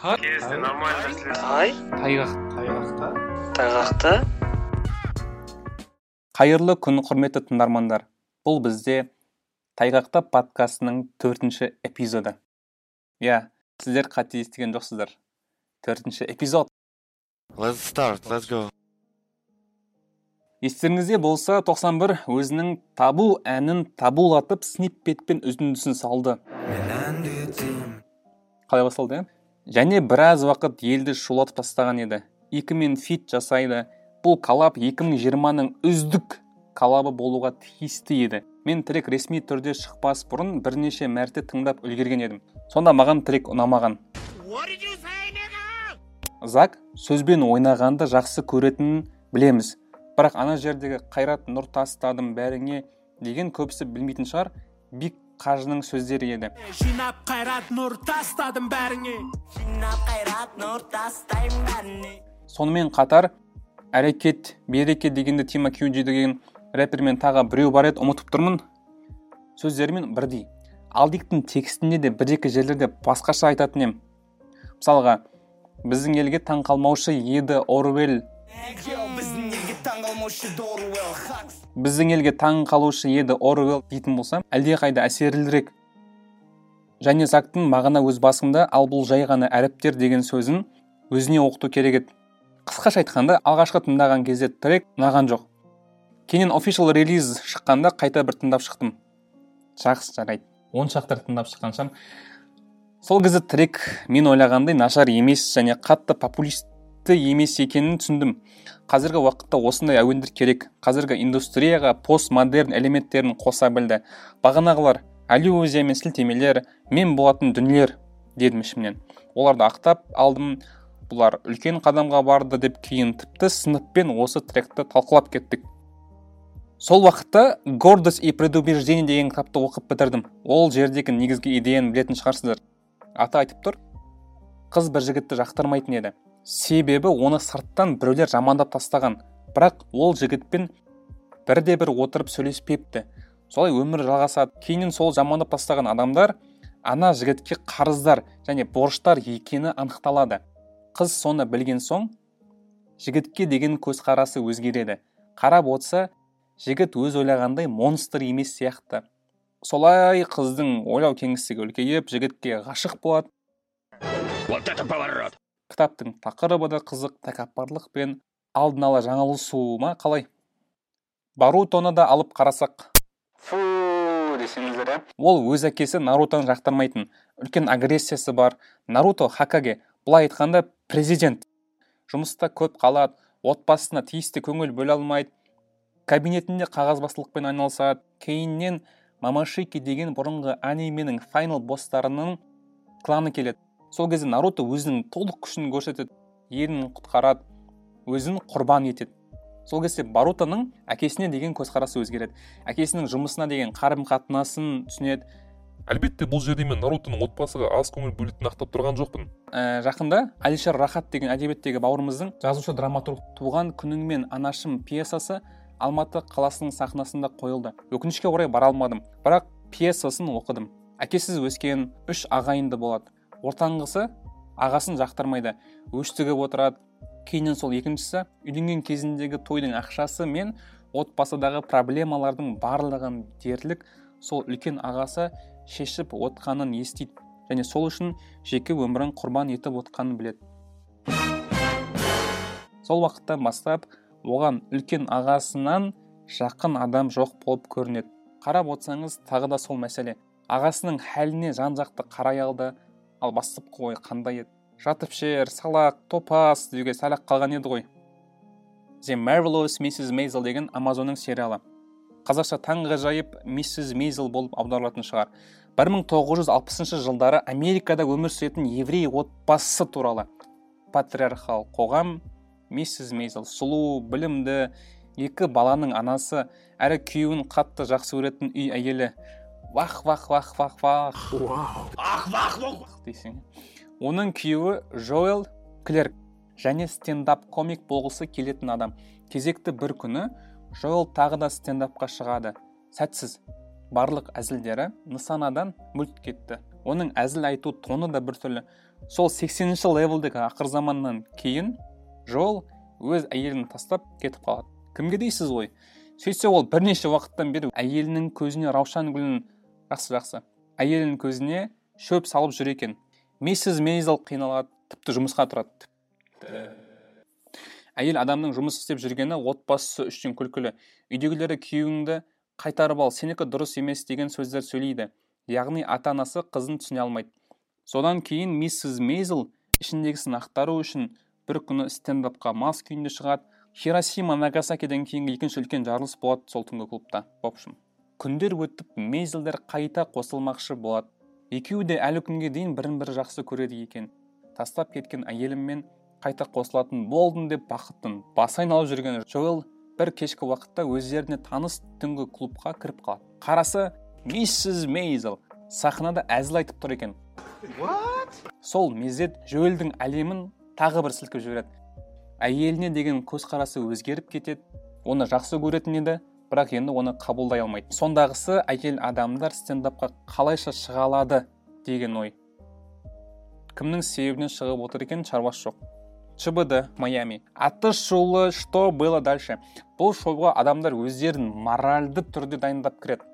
Нормально если тай тайғақ тайғақта тайғақта қайырлы күн құрметті тыңдармандар. Бұл бізде тайғақта подкастының төртінші эпизоды. Иә сіздер қате естіген жоқсыздар. Төртінші эпизод. Let's start, let's go. естеріңізде болса 91 өзінің табу әнін табулатып сниппетпен үзіндісін салды. Қалай басталды иә және біраз уақыт елді шулатып тастаған еді. Екімен фит жасайды. Бұл коллаб 2020-ның үздік коллабы болуға тиісті еді. Мен трек ресми түрде шықпас бұрын бірнеше мәрте тыңдап үлгерген едім. Сонда маған трек ұнамаған. Зак сөзбен ойнағанды жақсы көретінін білеміз. Бірақ ана жердегі қайрат нұр тастадым бәріңе деген көбісі білмейтін шығар. Бик қажының сөздері еді. Жинап қайрат нұр тастадым бәріңе. Жинап қайрат нұр тастаймын бәріне сонымен қатар әрекет береке дегенде тима кюджи деген рэпермен тағы біреу бар еді ұмытып тұрмын. Сөздерімен бірдей. Алдиктің текстінде де бір екі жерлерде басқаша айтатын ем. Мысалға біздің елге таң қалмаушы еді орвелл біздің елге таң қалушы еді орвелл дейтін болсам әлдеқайда әсерлірек және зактың мағына өз басымда ал бұл жай ғана әріптер деген сөзін өзіне оқыту керек еді. Қысқаша айтқанда алғашқы тыңдаған кезде трек ұнаған жоқ. Кейіннен official релиз шыққанда қайта бір тыңдап шықтым. Жақсы жарайды. Он шақты тыңдап шыққан сол кезде трек мен ойлағандай нашар емес және қатты популисті емес екенін түсіндім. Қазіргі уақытта осындай әуендер керек. Қазіргі индустрияға постмодерн элементтерін қоса білді. Бағанағылар аллюзия мен сілтемелер мен болатын дүниелер дедім ішімнен. Оларды ақтап алдым. Бұлар үлкен қадамға барды деп кейін тіпті сыныппен осы тректі талқылап кеттік. Сол уақытта гордость и предубеждение деген кітапты оқып бітірдім. Ол жердегі негізгі идеяны білетін шығарсыздар. Аты айтып тұр. Қыз бір жігітті жақтырмайтын еді. Себебі оны сырттан біреулер жамандап тастаған. Бірақ ол жігітпен бірде бір отырып сөйлеспепті. Солай өмір жалғасады кейіннен сол жамандап тастаған адамдар ана жігітке қарыздар және борыштар екені анықталады. Қыз соны білген соң жігітке деген көзқарасы өзгереді. Қарап отырса жігіт өз ойлағандай монстр емес сияқты. Солай қыздың ойлау кеңістігі үлкейіп жігітке ғашық болады. Кітаптың тақырыбы да қызық тәкаппарлық пен алдын ала жаңылысу ма? Қалай? Барутоны да алып қарасақ. Фу десеңіздер иә ол өз әкесі нарутоны жақтырмайтын. Үлкен агрессиясы бар. Наруто хакаге былай айтқанда президент. Жұмыста көп қалады отбасына тиісті көңіл бөле алмайды кабинетінде қағазбастылықпен айналысады. Кейіннен мамашики деген бұрынғы анименің файнал босстарының кланы келеді. Сол кезде наруто өзінің толық күшін көрсетеді елін құтқарады өзін құрбан етеді. Сол кезде барутоның әкесіне деген көзқарасы өзгереді. Әкесінің жұмысына деген қарым қатынасын түсінеді. Әлбетте бұл жерде мен нарутоның отбасыға аз көңіл бөлетінін ақтап тұрған жоқпын. Ә, жақында әлишер рахат деген әдебиеттегі бауырымыздың жазушы драматург туған күнің мен анашым пьесасы алматы қаласының сахнасында қойылды. Өкінішке орай бара алмадым бірақ пьесасын оқыдым. Әкесіз өскен үш ағайынды болады. Ортаңғысы ағасын жақтырмайды. Өштігіп отырады. Кейіннен сол екіншісі үйленген кезіндегі тойдың ақшасы мен отбасыдағы проблемалардың барлығын дерлік сол үлкен ағасы шешіп отқанын естиді және сол үшін жеке өмірін құрбан етіп отқанын біледі. Сол уақыттан бастап оған үлкен ағасынан жақын адам жоқ болып көрінеді. Қарап отырсаңыз тағы да сол мәселе. Ағасының хәліне жан жақты қарай алды ал бастапқы ой қандай еді? Жатып жер салақ топас деуге сәл ақ қалған еді ғой. The marvelous mrs мейзел деген амазонның сериалы. Қазақша таңғажайып миссис мейзел болып аударылатын шығар. 1960 жылдары америкада өмір сүретін еврей отбасы туралы патриархал қоғам миссис мейзел сұлу білімді екі баланың анасы әрі күйеуін қатты жақсы көретін үй әйелі вах вах вах вах вах. Ах вах вах дейсің оның күйеуі жоэл клерк және стендап комик болғысы келетін адам. Кезекті бір күні жоэл тағы да стендапқа шығады. Сәтсіз. Барлық әзілдері нысанадан мүлт кетті. Оның әзіл айту тоны да біртүрлі сол 80-ші левелдегі ақырзаманнан кейін жол өз әйелін тастап кетіп қалады. Кімге дейсіз ғой? Сөйтсе ол бірнеше уақыттан бері әйелінің көзіне раушан гүлін жақсы жақсы. Әйелінің көзіне шөп салып жүр екен. Миссис мейзел қиналады тіпті жұмысқа тұрады. Әйел адамның жұмыс істеп жүргені отбасысы үшін күлкілі. Үйдегілері күйеуіңді қайтарып ал сенікі дұрыс емес деген сөздер сөйлейді. Яғни ата анасы қызын түсіне алмайды. Содан кейін миссис мейзел ішіндегісін ақтару үшін бір күні стендапқа мас күйінде шығады. Хиросима нагасакиден кейінгі екінші үлкен жарылыс болады сол түнгі клубта. В общем күндер өтіп мейзелдер қайта қосылмақшы болады екеуі де әлі күнге дейін бірін бірі жақсы көреді екен. Тастап кеткен әйеліммен қайта қосылатын болдым деп бақыттың басы айналып жүрген джоэл бір кешкі уақытта өздеріне таныс түнгі клубқа кіріп қалады. Қарасы миссис мейзел сахнада әзіл айтып тұр екен. Сол мезет жоэлдің әлемін тағы бір сілкіп жібереді. Әйеліне деген көзқарасы өзгеріп кетеді. Оны жақсы көретін еді. Бірақ енді оны қабылдай алмайды. Сондағысы әйел адамдар стендапқа қалайша шыға алады деген ой. Кімнің себебінен шығып отыр екен шаруасы жоқ. Чбд майами. Атты шоулы что было дальше? Бұл шоуға адамдар өздерін моральды түрде дайындап кіреді.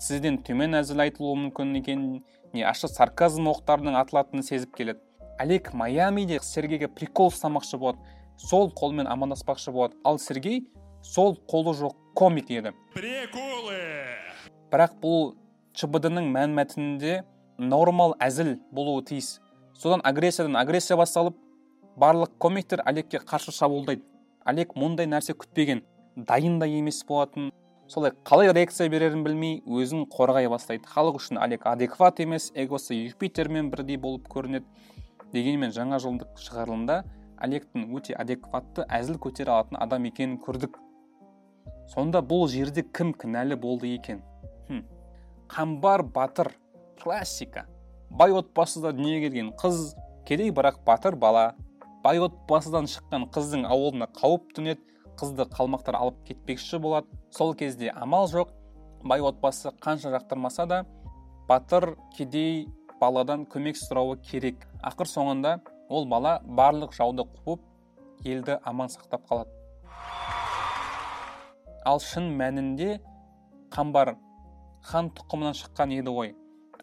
Сізден төмен әзіл айтылуы мүмкін екеніне ашық сарказм оқтарының атылатынын сезіп келеді. Олег майамиде сергейге прикол ұстамақшы болады. Сол қолмен амандаспақшы болады. Ал сергей сол қолы жоқ. Комик еді Приколы! бірақ бұл чбд ның мән мәтінінде нормал әзіл болуы тиіс. Содан агрессиядан агрессия басталып барлық комиктер олегке қарсы шабуылдайды. Олег мұндай нәрсе күтпеген дайын да емес болатын. Солай қалай реакция берерін білмей өзін қорғай бастайды. Халық үшін олег адекват емес эгосы юпитермен бірдей болып көрінеді. Дегенмен жаңа жылдық шығарылымда олегтің өте адекватты әзіл көтере алатын адам екенін көрдік. Сонда бұл жерде кім кінәлі болды екен? Хм. қамбар батыр классика. Бай отбасыда дүниеге келген қыз кедей бірақ батыр бала. Бай отбасыдан шыққан қыздың ауылына қауіп төнеді қызды қалмақтар алып кетпекші болады. Сол кезде амал жоқ. Бай отбасы қанша жақтырмаса да батыр кедей баладан көмек сұрауы керек. Ақыр соңында ол бала барлық жауды қуып елді аман сақтап қалады. Ал шын мәнінде қамбар хан тұқымынан шыққан еді ғой.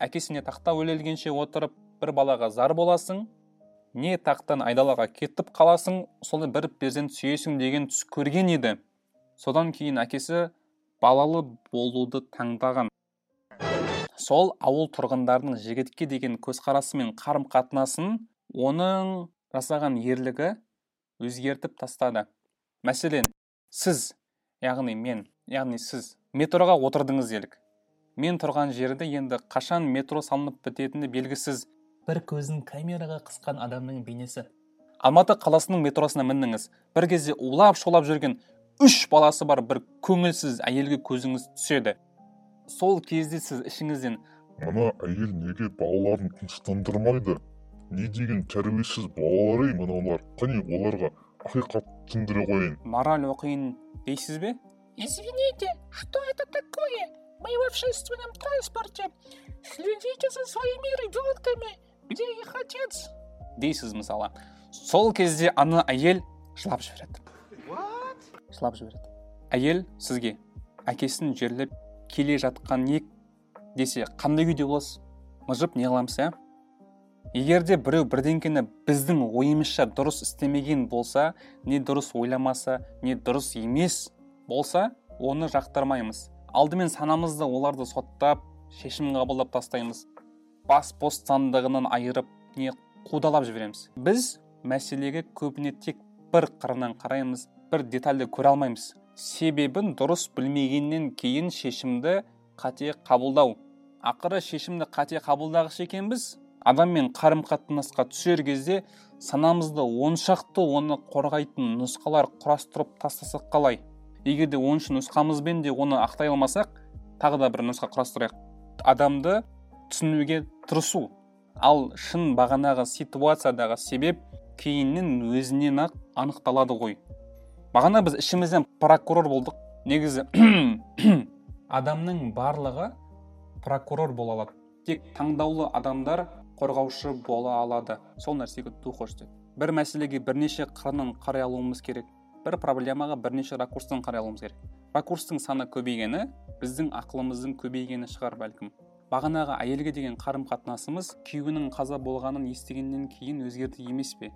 Әкесіне тақта өлелгенше отырып бір балаға зар боласың не тақтан айдалаға кетіп қаласың соны бір перзент сүйесің деген түс көрген еді. Содан кейін әкесі балалы болуды таңдаған. Сол ауыл тұрғындарының жігітке деген көзқарасы мен қарым қатынасын оның жасаған ерлігі өзгертіп тастады. Мәселен сіз яғни мен яғни сіз метроға отырдыңыз делік. Мен тұрған жерде енді қашан метро салынып бітетіні белгісіз. Бір көзін камераға қысқан адамның бейнесі. Алматы қаласының метросына міндіңіз. Бір кезде улап шулап жүрген үш баласы бар бір көңілсіз әйелге көзіңіз түседі. Сол кезде сіз ішіңізден мына әйел неге балаларын тыныштандырмайды? Не деген тәрбиесіз балалар ей мыналар қане оларға ақиқат түсіндіре қояйын мораль оқиын дейсіз бе Извините, что это такое? Мы в общественном транспорте. Следите за своими ребенками. Где их отец? дейсіз мысалы сол кезде ана әйел жылап жібереді жылап жібереді әйел сізге әкесін жерлеп келе жатқан ек десе қандай күйде боласыз мыжып не қыламыз иә егер де біреу бірдеңкені біздің ойымызша дұрыс істемеген болса не дұрыс ойламаса не дұрыс емес болса оны жақтырмаймыз. Алдымен санамызды оларды соттап шешім қабылдап тастаймыз. Бас бостандығынан айырып не қудалап жібереміз. Біз мәселеге көбіне тек бір қырынан қараймыз бір детальді көре алмаймыз. Себебін дұрыс білмегеннен кейін шешімді қате қабылдау. Ақыры шешімді қате қабылдағыш екенбіз. Адаммен қарым қатынасқа түсер кезде санамызды оншақты оны қорғайтын нұсқалар құрастырып тастасақ қалай? Егер де оныншы нұсқамызбен де оны ақтай алмасақ тағы да бір нұсқа құрастырайық. Адамды түсінуге тырысу. Ал шын бағанағы ситуациядағы себеп кейіннен өзінен ақ анықталады ғой. Бағана біз ішімізден прокурор болдық. Негізі адамның барлығы прокурор бола алады. Тек таңдаулы адамдар қорғаушы бола алады. Сол нәрсеге духош деді. Бір мәселеге бірнеше қырынан қарай алуымыз керек. Бір проблемаға бірнеше ракурстан қарай алуымыз керек. Ракурстың саны көбейгені біздің ақылымыздың көбейгені шығар бәлкім. Бағанағы әйелге деген қарым қатынасымыз күйеуінің қаза болғанын естігеннен кейін өзгерді емес пе?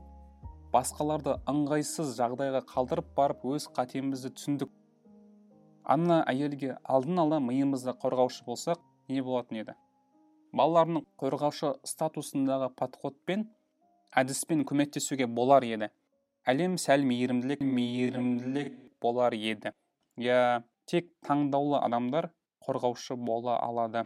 Басқаларды ыңғайсыз жағдайға қалдырып барып өз қатемізді түсіндік. Ана әйелге алдын ала миымызда қорғаушы болсақ не болатын еді? Балалардың қорғаушы статусындағы подходпен әдіспен көмектесуге болар еді. Әлем сәл мейірімділік мейірімділік болар еді. Иә тек таңдаулы адамдар қорғаушы бола алады.